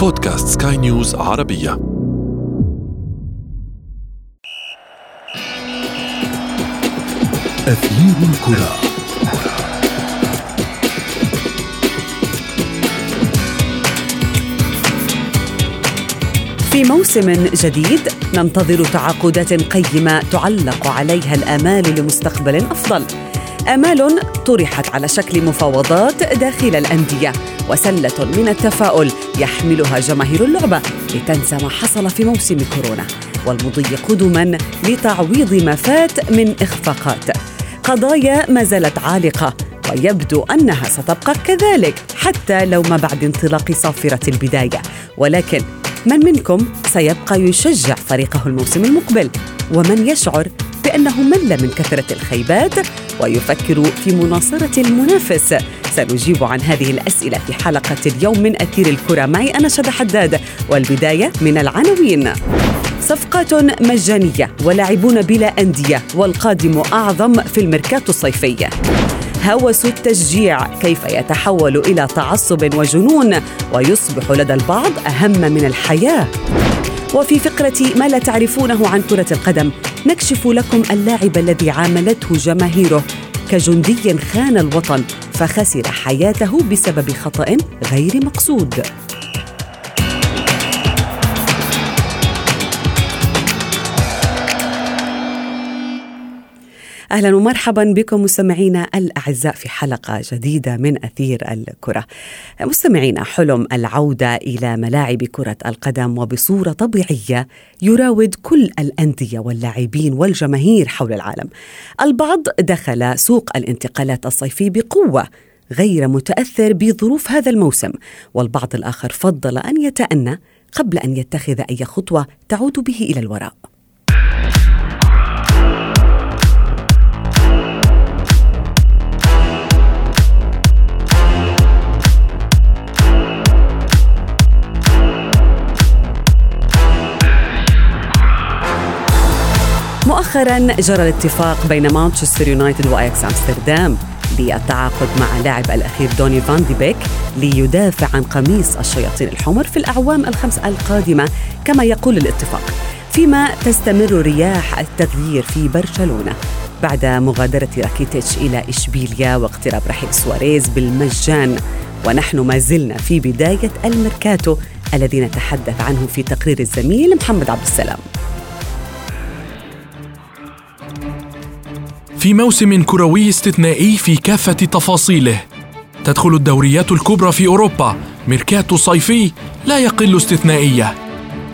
بودكاست سكاي نيوز عربية. أثير الكرة. في موسم جديد ننتظر تعاقدات قيمة تعلق عليها الآمال لمستقبل أفضل. آمال طرحت على شكل مفاوضات داخل الأندية. وسلة من التفاؤل يحملها جماهير اللعبة لتنسى ما حصل في موسم كورونا والمضي قدما لتعويض ما فات من إخفاقات. قضايا ما زالت عالقة ويبدو أنها ستبقى كذلك حتى لو ما بعد انطلاق صافرة البداية. ولكن من منكم سيبقى يشجع فريقه الموسم المقبل؟ ومن يشعر بأنه مل من كثرة الخيبات؟ ويفكر في مناصرة المنافس. سنجيب عن هذه الأسئلة في حلقة اليوم من أثير الكرة. معي أنا شد حداد والبداية من العناوين. صفقات مجانية ولاعبون بلا أندية والقادم أعظم في الميركاتو الصيفي. هوس التشجيع كيف يتحول إلى تعصب وجنون؟ ويصبح لدى البعض أهم من الحياة. وفي فقرة ما لا تعرفونه عن كرة القدم نكشف لكم اللاعب الذي عاملته جماهيره. كجندي خان الوطن فخسر حياته بسبب خطأ غير مقصود. أهلا ومرحبا بكم مستمعينا الأعزاء في حلقة جديدة من أثير الكرة. مستمعينا حلم العودة إلى ملاعب كرة القدم وبصورة طبيعية يراود كل الأندية واللاعبين والجماهير حول العالم. البعض دخل سوق الانتقالات الصيفي بقوة غير متأثر بظروف هذا الموسم، والبعض الآخر فضل أن يتأنى قبل أن يتخذ أي خطوة تعود به إلى الوراء. مؤخرا جرى الاتفاق بين مانشستر يونايتد واياكس أمستردام للتعاقد مع اللاعب الأخير دوني فان دي بيك ليدافع عن قميص الشياطين الحمر في الأعوام الخمس القادمة كما يقول الاتفاق. فيما تستمر رياح التغيير في برشلونة بعد مغادرة راكيتيتش إلى إشبيليا واقتراب رحيل سواريز بالمجان. ونحن ما زلنا في بداية الميركاتو الذي نتحدث عنه في تقرير الزميل محمد عبد السلام. في موسم كروي استثنائي في كافة تفاصيله. تدخل الدوريات الكبرى في أوروبا. ميركاتو صيفي لا يقل استثنائية.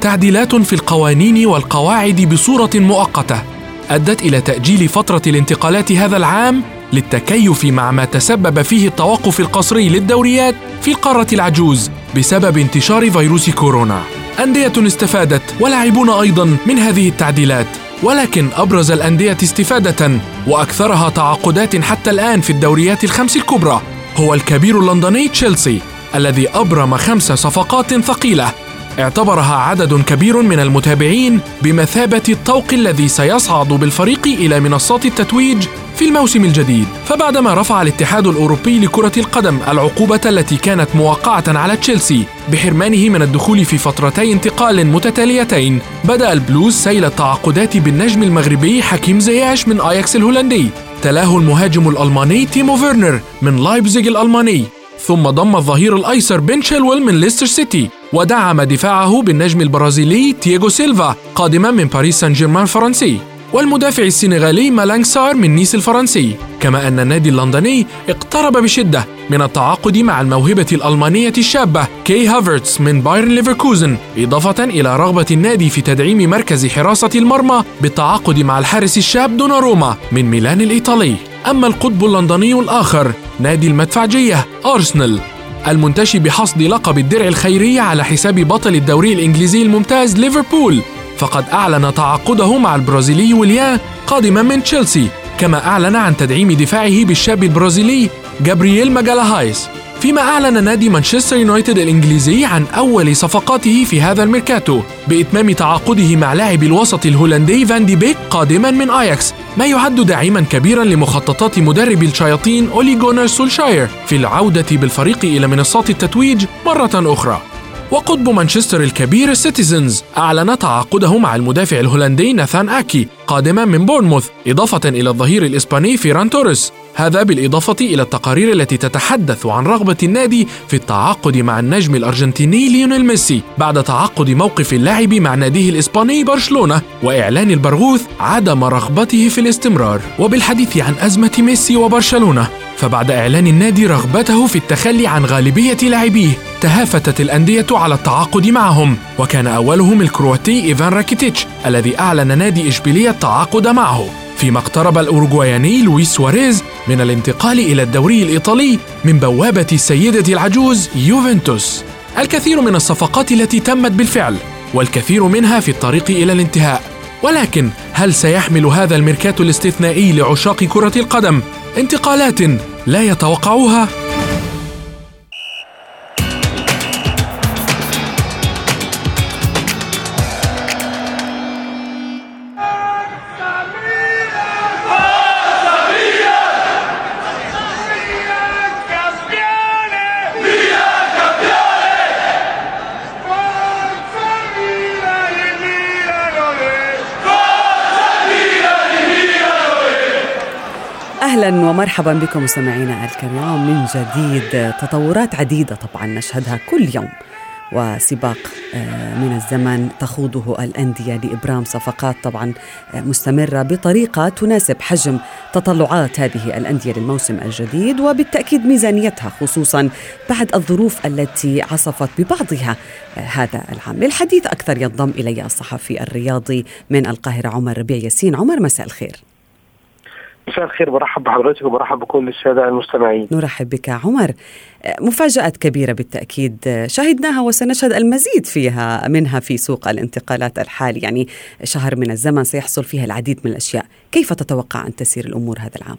تعديلات في القوانين والقواعد بصورة مؤقتة. أدت إلى تأجيل فترة الانتقالات هذا العام للتكيف مع ما تسبب فيه التوقف القسري للدوريات في القارة العجوز بسبب انتشار فيروس كورونا. أندية استفادت ولاعبون أيضا من هذه التعديلات. ولكن أبرز الأندية استفادة وأكثرها تعاقدات حتى الآن في الدوريات الخمس الكبرى هو الكبير اللندني تشيلسي الذي أبرم خمس صفقات ثقيلة. اعتبرها عدد كبير من المتابعين بمثابة الطوق الذي سيصعد بالفريق إلى منصات التتويج في الموسم الجديد. فبعدما رفع الاتحاد الأوروبي لكرة القدم العقوبة التي كانت موقعة على تشيلسي بحرمانه من الدخول في فترتي انتقال متتاليتين بدأ البلوز سيل التعاقدات بالنجم المغربي حكيم زياش من آياكس الهولندي. تلاه المهاجم الألماني تيمو فيرنر من لايبزيغ الألماني. ثم ضم الظهير الأيسر بن تشيلويل من ليستر سيتي. ودعم دفاعه بالنجم البرازيلي تييغو سيلفا قادما من باريس سان جيرمان الفرنسي والمدافع السنغالي مالانغ سار من نيس الفرنسي. كما أن النادي اللندني اقترب بشدة من التعاقد مع الموهبة الألمانية الشابة كي هافرتس من بايرن ليفركوزن إضافة إلى رغبة النادي في تدعيم مركز حراسة المرمى بالتعاقد مع الحارس الشاب دوناروما من ميلان الإيطالي. أما القطب اللندني الآخر نادي المدفعجية أرسنال. المنتشي بحصد لقب الدرع الخيرية على حساب بطل الدوري الإنجليزي الممتاز ليفربول. فقد أعلن تعاقده مع البرازيلي ويليان قادما من تشيلسي كما أعلن عن تدعيم دفاعه بالشاب البرازيلي جابرييل ماجالهايس. فيما أعلن نادي مانشستر يونايتد الإنجليزي عن أول صفقاته في هذا الميركاتو بإتمام تعاقده مع لاعب الوسط الهولندي فان دي بيك قادما من أياكس ما يعد داعما كبيرا لمخططات مدرب الشياطين أولي جونار سولشاير في العودة بالفريق إلى منصات التتويج مرة أخرى. وقطب مانشستر الكبير السيتيزنز أعلن تعاقده مع المدافع الهولندي ناثان أكي قادما من بورنموث إضافة إلى الظهير الإسباني فيران توريس. هذا بالإضافة إلى التقارير التي تتحدث عن رغبة النادي في التعاقد مع النجم الأرجنتيني ليونيل ميسي بعد تعقد موقف اللاعب مع ناديه الإسباني برشلونة وإعلان البرغوث عدم رغبته في الاستمرار. وبالحديث عن أزمة ميسي وبرشلونة. فبعد إعلان النادي رغبته في التخلي عن غالبية لاعبيه تهافتت الأندية على التعاقد معهم وكان أولهم الكرواتي إيفان راكيتيتش الذي أعلن نادي إشبيلية التعاقد معه. فيما اقترب الأوروغواياني لويس سواريز من الانتقال إلى الدوري الإيطالي من بوابة السيدة العجوز يوفنتوس. الكثير من الصفقات التي تمت بالفعل والكثير منها في الطريق إلى الانتهاء. ولكن هل سيحمل هذا الميركاتو الاستثنائي لعشاق كرة القدم؟ انتقالات لا يتوقعوها؟ أهلا ومرحبا بكم مستمعينا الكرام. من جديد تطورات عديدة طبعا نشهدها كل يوم وسباق آه، من الزمن تخوضه الأندية لإبرام صفقات طبعا آه، مستمرة بطريقة تناسب حجم تطلعات هذه الأندية للموسم الجديد وبالتأكيد ميزانيتها خصوصا بعد الظروف التي عصفت ببعضها آه، هذا العام. للحديث أكثر ينضم إلي الصحفي الرياضي من القاهرة عمر ربيع ياسين. عمر مساء الخير. مساء الخير برحب بحضرتك وبرحب بكل السادة المستمعين. نرحب بك عمر. مفاجآت كبيرة بالتأكيد شهدناها وسنشهد المزيد فيها منها في سوق الانتقالات الحالي يعني شهر من الزمن سيحصل فيها العديد من الأشياء كيف تتوقع أن تسير الأمور هذا العام؟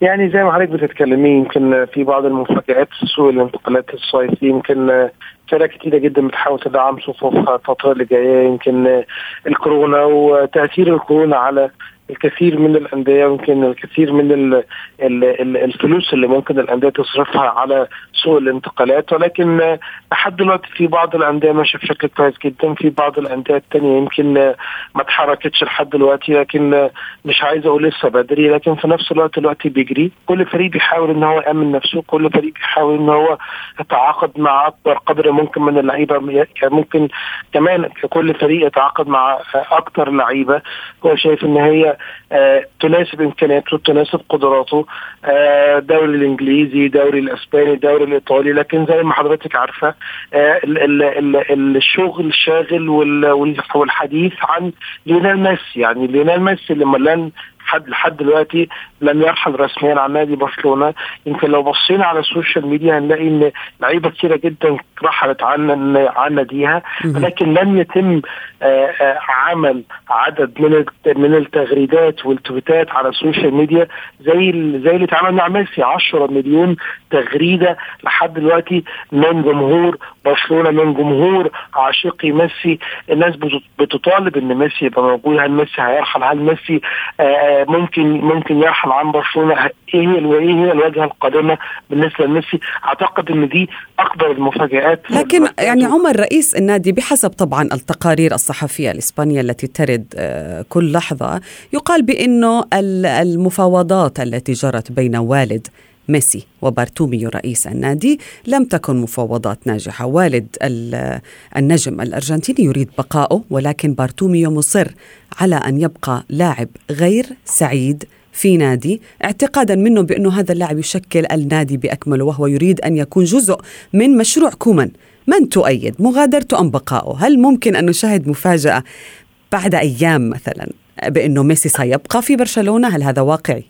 يعني زي ما حضرتك بتتكلمي يمكن في بعض المفاجآت في سوق الانتقالات الصيفي يمكن فرق كتيرة جدا بتحاول تدعم صفوفها الفترة اللي جاية يمكن الكورونا وتأثير الكورونا على الكثير من الأندية يمكن الكثير من ال ال ال الفلوس اللي ممكن الأندية تصرفها على سوق الانتقالات. ولكن لحد دلوقتي في بعض الأندية ماشية بشكل كويس جدا في بعض الأندية الثانية يمكن ما اتحركتش لحد دلوقتي لكن مش عايز أقول لسه بدري لكن في نفس الوقت الوقت بيجري. كل فريق بيحاول إن هو يأمن نفسه كل فريق بيحاول إن هو يتعاقد مع أكبر قدر ممكن من اللعيبة ممكن كمان كل فريق يتعاقد مع أكثر لعيبة. هو شايف إن هي تناسب إمكانياته تناسب قدراته آه الدوري الإنجليزي الدوري الإسباني الدوري الإيطالي لكن زي ما حضرتك عارفة آه ال ال ال الشغل الشاغل والحديث عن ليونيل ميسي. يعني ليونيل ميسي لما لن لحد لحد دلوقتي لم يرحل رسميا عن نادي برشلونة. يمكن لو بصينا على السوشيال ميديا هنلاقي إن لعيبة كثيره جدا رحلت عن عن ناديها ولكن لم يتم عمل عدد من من التغريدات والتويتات على السوشيال ميديا زي زي اللي اتعمل مع ميسي. 10 مليون تغريدة لحد دلوقتي من جمهور برشلونة من جمهور عاشقي ميسي. الناس بتطالب إن ميسي يبقى موجود. هل ميسي هيرحل؟ هل ميسي ممكن ممكن يرحل عن برشلونة. إيه هي وايه هي الوجهة القادمة بالنسبة لميسي؟ أعتقد إن دي أكبر المفاجآت. لكن يعني عمر رئيس النادي بحسب طبعا التقارير الصحفية الإسبانية التي ترد كل لحظة يقال بأنه المفاوضات التي جرت بين والد ميسي وبارتوميو رئيس النادي لم تكن مفاوضات ناجحة. والد النجم الأرجنتيني يريد بقائه ولكن بارتوميو مصر على أن يبقى لاعب غير سعيد في نادي اعتقادا منه بأنه هذا اللاعب يشكل النادي بأكمله وهو يريد أن يكون جزء من مشروع كومان. من تؤيد؟ مغادرته أم بقائه؟ هل ممكن أن نشاهد مفاجأة بعد أيام مثلا بأنه ميسي سيبقى في برشلونة؟ هل هذا واقعي؟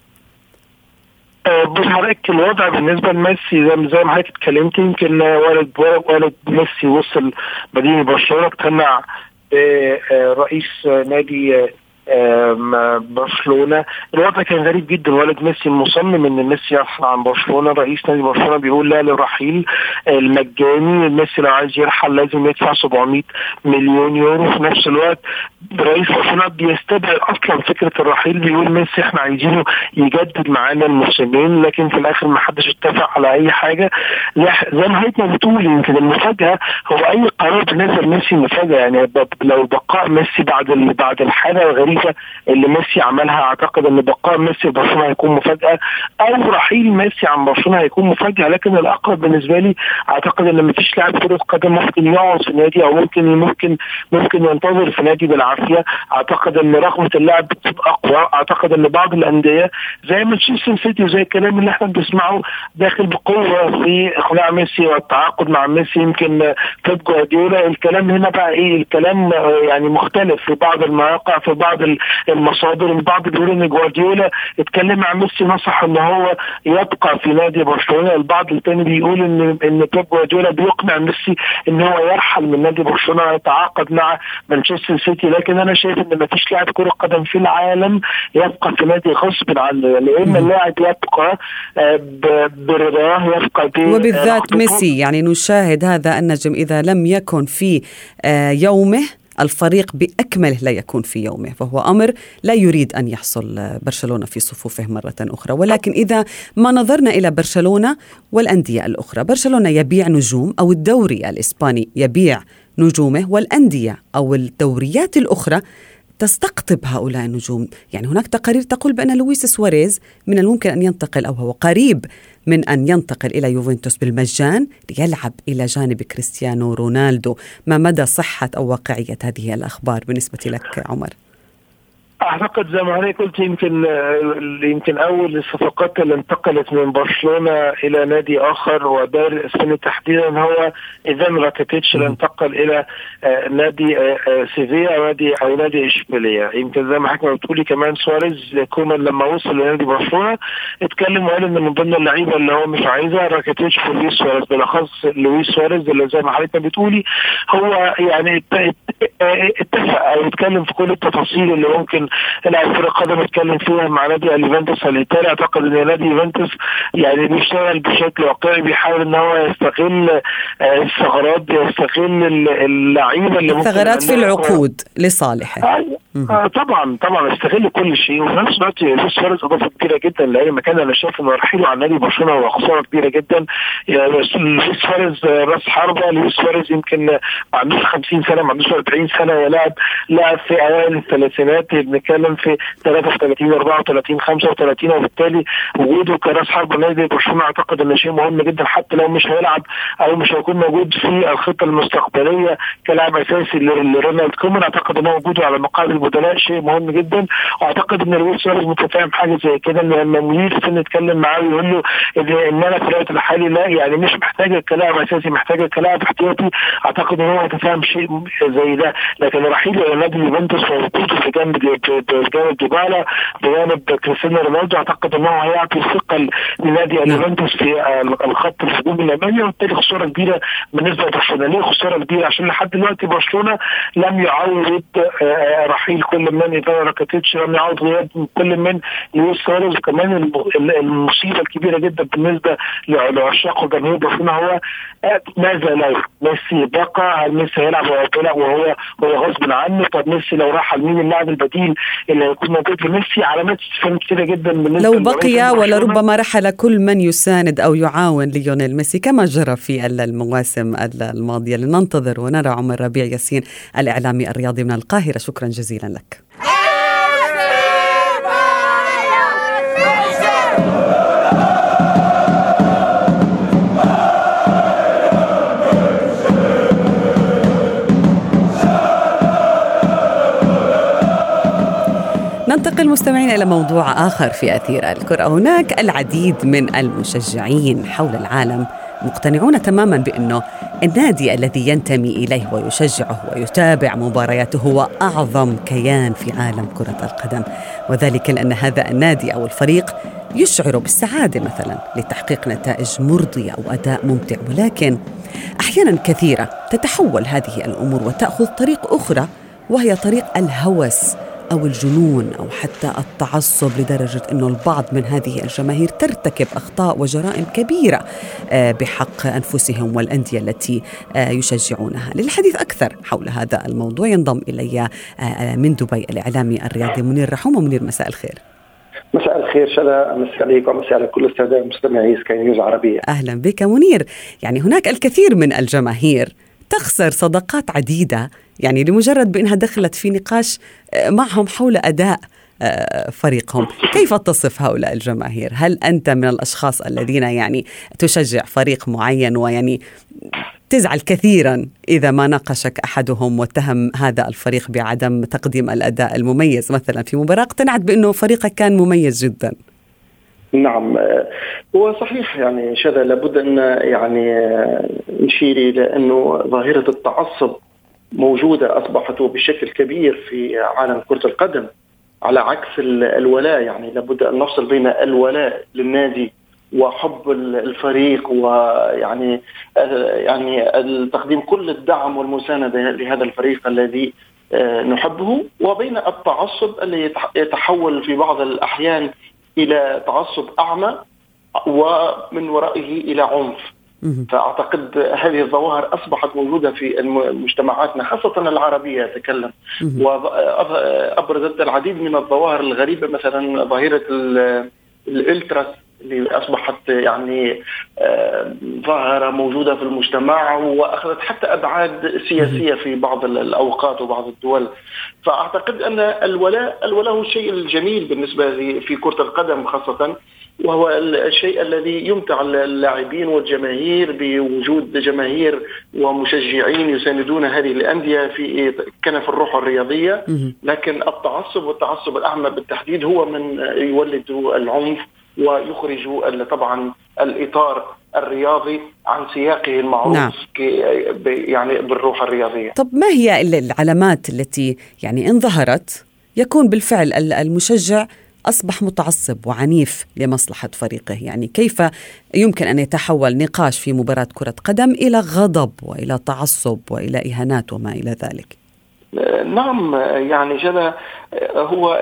بص حضرتك الوضع بالنسبة لميسي زي, زي ما حضرتك اتكلمت يمكن والد والد ميسي وصل مدينة برشلونة اجتمع برئيس نادي برشلونة. الوضع كان غريب جدا والد ميسي مصمم إن ميسي يرحل عن برشلونة. رئيس نادي برشلونة بيقول لا للرحيل المجاني. ميسي لو عايز يرحل لازم يدفع 700 مليون يورو. في نفس الوقت رئيس برشلونة بيستبعد أصلا فكرة الرحيل. بيقول ميسي إحنا عايزينه يجدد معانا الموسمين لكن في الآخر ما حدش اتفق على أي حاجة. زي ما هيتنا بتقول يمكن المفاجأة هو أي قرار بالنسبة لميسي مفاجأة. يعني لو بقاء ميسي بعد بعد الحالة الغريبة اللي ميسي عملها. أعتقد إن بقاء ميسي في برشلونه هيكون مفاجأة أو رحيل ميسي عن برشلونة هيكون مفاجأة. لكن الأقرب بالنسبة لي أعتقد إن مفيش لاعب كرة قدم ممكن يقعد في النادي أو ممكن ممكن ممكن ينتظر في نادي بالعافية. أعتقد إن رغبة اللاعب بتبقى أقوى. أعتقد إن بعض الأندية زي مانشستر سيتي وزي الكلام اللي إحنا بنسمعه داخل بقوة في إقناع ميسي والتعاقد مع ميسي يمكن بيب جوارديولا. الكلام هنا بقى إيه؟ الكلام يعني مختلف في بعض المواقع في بعض المصادر البعض بيقول إن جوارديولا اتكلم مع ميسي نصح إن هو يبقى في نادي برشلونة. البعض الثاني بيقول ان إن بيب جوارديولا بيقنع ميسي إن هو يرحل من نادي برشلونة ويتعاقد مع مانشستر سيتي. لكن أنا شايف إن ما فيش لاعب كرة قدم في العالم يبقى في نادي غصب عنه. يعني إما اللاعب يبقى برضاه يبقى وبالذات ميسي يعني نشاهد هذا النجم إذا لم يكن في يومه الفريق بأكمله لا يكون في يومه فهو أمر لا يريد أن يحصل برشلونة في صفوفه مرة أخرى. ولكن إذا ما نظرنا إلى برشلونة والأندية الأخرى برشلونة يبيع نجوم أو الدوري الإسباني يبيع نجومه والأندية أو الدوريات الأخرى تستقطب هؤلاء النجوم يعني هناك تقارير تقول بأن لويس سواريز من الممكن أن ينتقل أو هو قريب من أن ينتقل إلى يوفنتوس بالمجان ليلعب إلى جانب كريستيانو رونالدو ما مدى صحة أو واقعية هذه الأخبار بالنسبة لك عمر؟ أعتقد زي ما حضرتك قلت يمكن يمكن أول الصفقات اللي انتقلت من برشلونة إلى نادي آخر ودا الإسباني تحديدا هو إيفان راكيتيتش اللي انتقل إلى نادي سيفيا أو نادي أو نادي إشبيلية. يمكن زي ما حضرتك بتقولي كمان سواريز كومان لما وصل لنادي برشلونة اتكلم وقال إن من ضمن اللعيبة اللي هو مش عايزها راكيتيتش ولويس سواريز. بالأخص لويس سواريز اللي زي ما حضرتك بتقولي هو يعني اتفق أو اتكلم في كل التفاصيل اللي ممكن لاعب كره قدم اتكلم فيها مع نادي اليوفنتوس الإيطالي. أعتقد إن نادي يوفنتوس يعني بيشتغل بشكل واقعي بيحاول إن هو يستغل الثغرات يستغل اللعيبة اللي ممكن الثغرات في العقود لصالحه. آه طبعا طبعا استغل كل شيء. وفي نفس الوقت لويس سواريز إضافة كبيرة جدا لأي مكان أنا شايف إنه رحيله عن نادي برشلونة هو خسارة كبيرة جدا. يعني لويس سواريز راس حربة. لويس سواريز يمكن ما عندوش 50 سنة ما عندوش 40 سنة ولاعب لاعب في أوائل الثلاثينات بنتكلم في 33 34 35 وبالتالي وجوده كرأس حربه نادي برشلونة أعتقد انه شيء مهم جدا حتى لو مش هيلعب أو مش هيكون موجود في الخطة المستقبلية كلاعب أساسي لرونالد كومان أعتقد إن وجوده على مقاعد البدلاء شيء مهم جدا. وأعتقد إن لويس سواريز متفاهم حاجة زي كده إن لما مدير فني يتكلم معاه ويقول له ان أنا في الوقت الحالي لا يعني مش محتاجه كلاعب أساسي محتاجه كلاعب احتياطي أعتقد إن هو يتفهم شيء زي ده. لكن رحيل نادي يوفنتوس في جنب بجانب ديبالا بجانب كريستيانو رونالدو. أعتقد ان هو هيعطي ثقه لنادي اليوفنتوس في الخط الهجومي الامامي وبالتالي خسارة كبيرة بالنسبة لبرشلونة. ليه خسارة كبيرة؟ عشان لحد دلوقتي برشلونة لم يعوض رحيل كل من ايفان راكيتيتش لم يعوض غياب كل من لويس سواريز وكمان المصيبة الكبيرة جدا بالنسبة لعشاق وجماهير برشلونة هو ماذا لو ميسي بقى هل ميسي هيلعب وهو هو غصب عنه؟ طب ميسي لو راح مين اللاعب البديل؟ اللي هيكون موجود لميسي علامات استفهام كثيره جدا بالنسبة لو بقي ولربما رحل كل من يساند أو يعاون ليونيل ميسي كما جرى في المواسم الماضية. لننتظر ونرى عمر ربيع ياسين الإعلامي الرياضي من القاهرة. شكرا جزيلا لك. ننتقل مستمعين إلى موضوع آخر في أثير الكرة. هناك العديد من المشجعين حول العالم مقتنعون تماما بأنه النادي الذي ينتمي إليه ويشجعه ويتابع مبارياته هو أعظم كيان في عالم كرة القدم. وذلك لأن هذا النادي أو الفريق يشعر بالسعادة مثلا لتحقيق نتائج مرضية أو أداء ممتع. ولكن أحيانا كثيرة تتحول هذه الأمور وتأخذ طريق أخرى وهي طريق الهوس. أو الجنون أو حتى التعصب لدرجة إنه البعض من هذه الجماهير ترتكب أخطاء وجرائم كبيرة آه، بحق أنفسهم والأندية التي آه، يشجعونها. للحديث أكثر حول هذا الموضوع ينضم إلي آه، من دبي الإعلامي الرياضي منير رحوم. ومنير مساء الخير. مساء الخير شذا مساء عليك ومساء على كل السادة مستمعي سكاي نيوز عربية. أهلا بك منير. يعني هناك الكثير من الجماهير تخسر صداقات عديدة. يعني لمجرد بإنها دخلت في نقاش آه، معهم حول أداء آه، فريقهم. كيف تصف هؤلاء الجماهير؟ هل أنت من الأشخاص الذين يعني تشجع فريق معين ويعني تزعل كثيرا إذا ما ناقشك أحدهم واتهم هذا الفريق بعدم تقديم الأداء المميز؟ مثلا في مباراة اقتنعت بأنه فريقك كان مميز جدا. نعم. هو صحيح يعني شذا لابد أن يعني نشير إلى أنه ظاهرة التعصب موجودة أصبحت بشكل كبير في عالم كرة القدم على عكس الولاء. يعني لابد أن نفصل بين الولاء للنادي وحب الفريق ويعني يعني تقديم كل الدعم والمساندة لهذا الفريق الذي آه، نحبه وبين التعصب الذي يتحول في بعض الأحيان إلى تعصب أعمى ومن ورائه إلى عنف. فأعتقد هذه الظواهر أصبحت موجودة في مجتمعاتنا خاصة العربية أتكلم. وابرزت العديد من الظواهر الغريبة مثلا ظاهرة الألتراس. اللي أصبحت يعني آه، ظاهرة موجودة في المجتمع وأخذت حتى أبعاد سياسية في بعض الأوقات وبعض الدول. فأعتقد أن الولاء الولاء هو الشيء الجميل بالنسبة في كرة القدم خاصة وهو الشيء الذي يمتع اللاعبين والجماهير بوجود جماهير ومشجعين يساندون هذه الأندية في كنف الروح الرياضية. لكن التعصب والتعصب الأعمى بالتحديد هو من يولد العنف ويخرج طبعا الإطار الرياضي عن سياقه المعروف نعم. يعني بالروح الرياضية. طب ما هي العلامات التي يعني إن ظهرت يكون بالفعل المشجع أصبح متعصب وعنيف لمصلحة فريقه، يعني كيف يمكن أن يتحول نقاش في مباراة كرة قدم إلى غضب وإلى تعصب وإلى إهانات وما إلى ذلك؟ نعم يعني جدا هو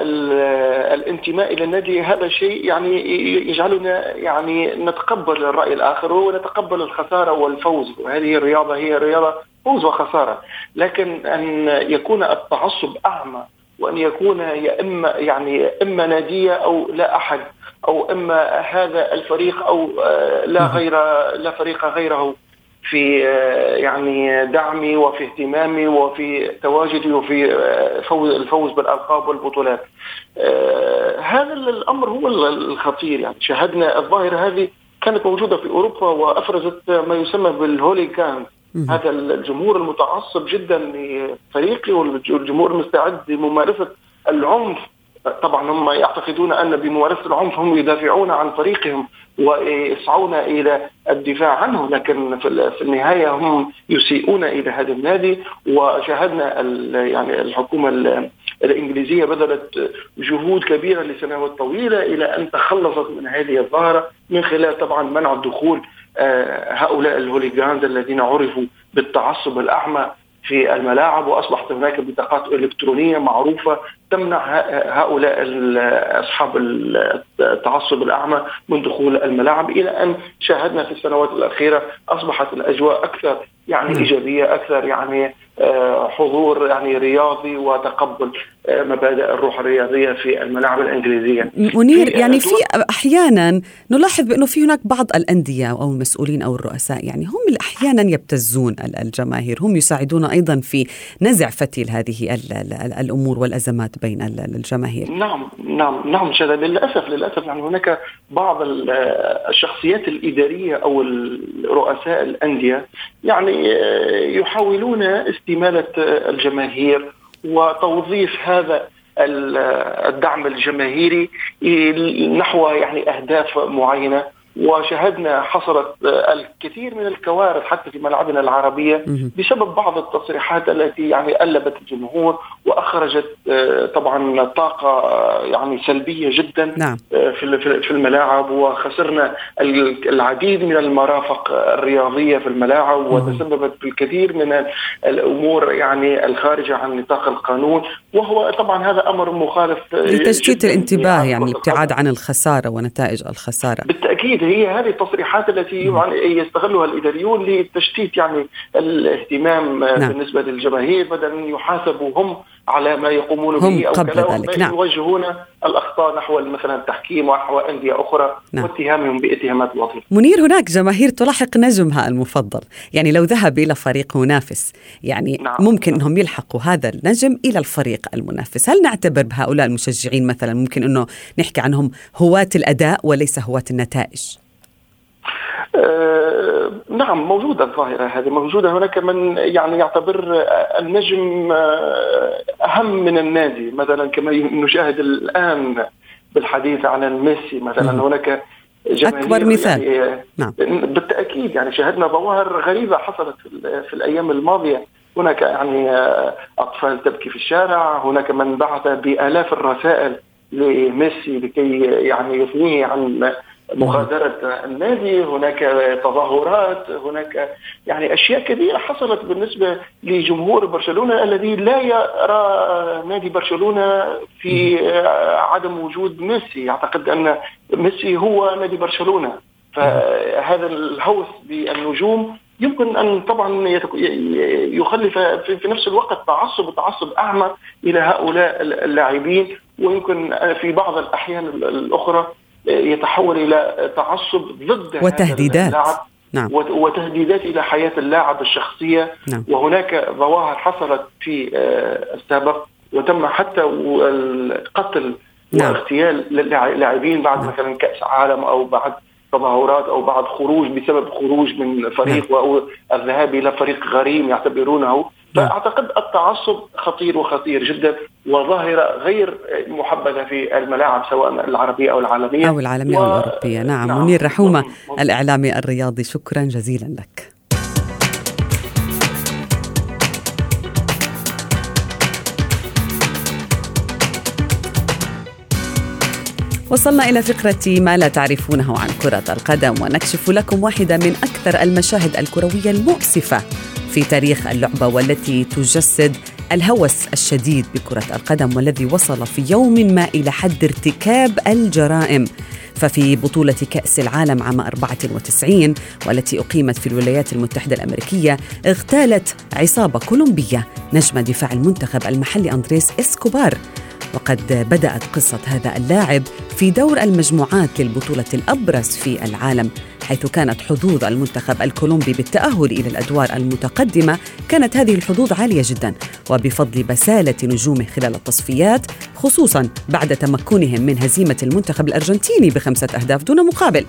الانتماء إلى النادي هذا شيء يعني يجعلنا يعني نتقبل الرأي الآخر ونتقبل الخسارة والفوز. وهذه الرياضه هي رياضة فوز وخسارة. لكن أن يكون التعصب أعمى وأن يكون يا إما يعني إما نادية أو لا أحد أو إما هذا الفريق أو لا غير لا فريق غيره. في يعني دعمي وفي اهتمامي وفي تواجدي وفي فوز الفوز بالألقاب والبطولات. هذا الأمر هو الخطير. يعني شاهدنا الظاهرة هذه كانت موجودة في أوروبا وأفرزت ما يسمى بالهوليكان هذا الجمهور المتعصب جدا لفريقي والجمهور المستعد لممارسة العنف طبعا هم يعتقدون أن بممارسة العنف هم يدافعون عن فريقهم ويسعون إلى الدفاع عنه لكن في النهاية هم يسيئون إلى هذا النادي. وشاهدنا يعني الحكومة الإنجليزية بذلت جهود كبيرة لسنوات طويلة إلى أن تخلصت من هذه الظاهرة من خلال طبعا منع الدخول آه، هؤلاء الهوليجانز الذين عرفوا بالتعصب الأعمى في الملاعب وأصبحت هناك بطاقات إلكترونية معروفة تمنع هؤلاء أصحاب التعصب الأعمى من دخول الملاعب إلى أن شاهدنا في السنوات الأخيرة أصبحت الأجواء أكثر يعني إيجابية أكثر يعني آه، حضور يعني رياضي وتقبل آه، مبادئ الروح الرياضية في الملاعب الإنجليزية. منير يعني في أحيانا نلاحظ بأنه في هناك بعض الأندية أو المسؤولين أو الرؤساء يعني هم أحيانا يبتزون الجماهير، هم يساعدون أيضا في نزع فتيل هذه الأمور والأزمات بين الجماهير. نعم نعم نعم شذا للأسف للأسف يعني هناك بعض الشخصيات الإدارية أو رؤساء الأندية يعني آه، يحاولون استمالة الجماهير وتوظيف هذا الدعم الجماهيري نحو يعني أهداف معينة. وشاهدنا حصلت الكثير من الكوارث حتى في ملاعبنا العربية بسبب بعض التصريحات التي يعني قلبت الجمهور وأخرجت طبعا طاقة يعني سلبية جدا نعم. في في الملاعب. وخسرنا العديد من المرافق الرياضية في الملاعب وتسببت بالكثير من الأمور يعني الخارجة عن نطاق القانون. وهو طبعا هذا أمر مخالف لتشتيت الانتباه يعني الابتعاد عن الخسارة ونتائج الخسارة. بالتأكيد هي هذه التصريحات التي يعني يستغلها الإداريون لتشتيت يعني الاهتمام نعم. بالنسبة للجماهير بدل ان يحاسبوا هم على ما يقومون به أو قبل ذلك نعم. يوجهون الأخطاء نحو مثلا التحكيم ونحو أندية أخرى نعم. واتهامهم باتهامات باطله. منير هناك جماهير تلاحق نجمها المفضل، يعني لو ذهب إلى فريق منافس، يعني نعم. ممكن إنهم يلحقوا هذا النجم إلى الفريق المنافس، هل نعتبر بهؤلاء المشجعين مثلا ممكن إنه نحكي عنهم هواة الأداء وليس هواة النتائج؟ آه نعم موجودة الظاهرة هذه موجودة هناك من يعني يعتبر النجم آه، أهم من النادي. مثلا كما نشاهد الآن بالحديث عن ميسي مثلا هناك أكبر مثال. يعني نعم. بالتأكيد يعني شاهدنا ظواهر غريبة حصلت في الأيام الماضية. هناك يعني آه، أطفال تبكي في الشارع هناك من بعث بآلاف الرسائل لميسي لكي يعني يثنيه عن مغادرة النادي هناك تظاهرات هناك يعني أشياء كثيرة حصلت بالنسبة لجمهور برشلونة الذي لا يرى نادي برشلونة في عدم وجود ميسي. يعتقد أن ميسي هو نادي برشلونة. فهذا الهوس بالنجوم يمكن أن طبعا يخلف في نفس الوقت تعصب تعصب أعمى إلى هؤلاء اللاعبين. ويمكن في بعض الأحيان الأخرى يتحول إلى تعصب ضد وتهديدات نعم. وتهديدات إلى حياة اللاعب الشخصية نعم. وهناك ظواهر حصلت في آه، السابق وتم حتى القتل نعم. واغتيال اللاعبين بعد نعم. مثلا كأس عالم أو بعد تظاهرات أو بعد خروج بسبب خروج من فريق نعم. أو الذهاب إلى فريق غريم يعتبرونه. فاعتقد التعصب خطير وخطير جدا وظاهره غير محبذة في الملاعب سواء العربية أو العالمية. أو العالمية و... أو الأوروبية. نعم, نعم. منير رحومة الإعلامي الرياضي شكرا جزيلا لك. وصلنا إلى فقرة ما لا تعرفونه عن كرة القدم ونكشف لكم واحدة من أكثر المشاهد الكروية المؤسفة. في تاريخ اللعبة والتي تجسد الهوس الشديد بكرة القدم والذي وصل في يوم ما إلى حد ارتكاب الجرائم. ففي بطولة كأس العالم عام 94 والتي أقيمت في الولايات المتحدة الأمريكية اغتالت عصابة كولومبية نجم دفاع المنتخب المحلي أندريس إسكوبار. وقد بدأت قصة هذا اللاعب في دور المجموعات للبطولة الأبرز في العالم. حيث كانت حظوظ المنتخب الكولومبي بالتأهل إلى الأدوار المتقدمة كانت هذه الحظوظ عالية جدا وبفضل بسالة نجومه خلال التصفيات خصوصا بعد تمكنهم من هزيمة المنتخب الأرجنتيني بخمسة أهداف دون مقابل.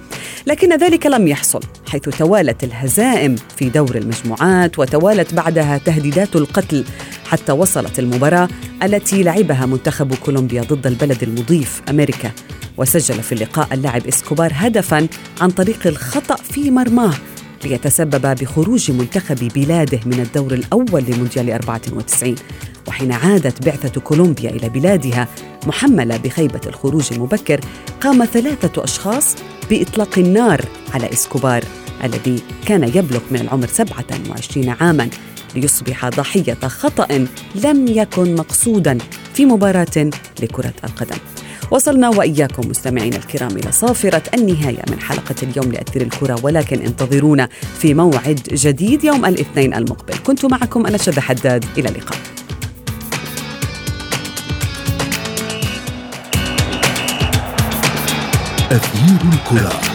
لكن ذلك لم يحصل حيث توالت الهزائم في دور المجموعات وتوالت بعدها تهديدات القتل حتى وصلت المباراة التي لعبها منتخب كولومبيا ضد البلد المضيف أمريكا. وسجل في اللقاء اللاعب إسكوبار هدفا عن طريق الخطأ في مرماه ليتسبب بخروج منتخب بلاده من الدور الأول لمونديال 94 وحين عادت بعثة كولومبيا إلى بلادها محملة بخيبة الخروج المبكر قام ثلاثة أشخاص بإطلاق النار على إسكوبار الذي كان يبلغ من العمر 27 عاما ليصبح ضحية خطأ لم يكن مقصودا في مباراة لكرة القدم. وصلنا وإياكم مستمعينا الكرام إلى صافرة النهاية من حلقة اليوم لأثير الكرة ولكن انتظرونا في موعد جديد يوم الاثنين المقبل. كنت معكم أنا شذى حداد إلى اللقاء. أثير الكرة.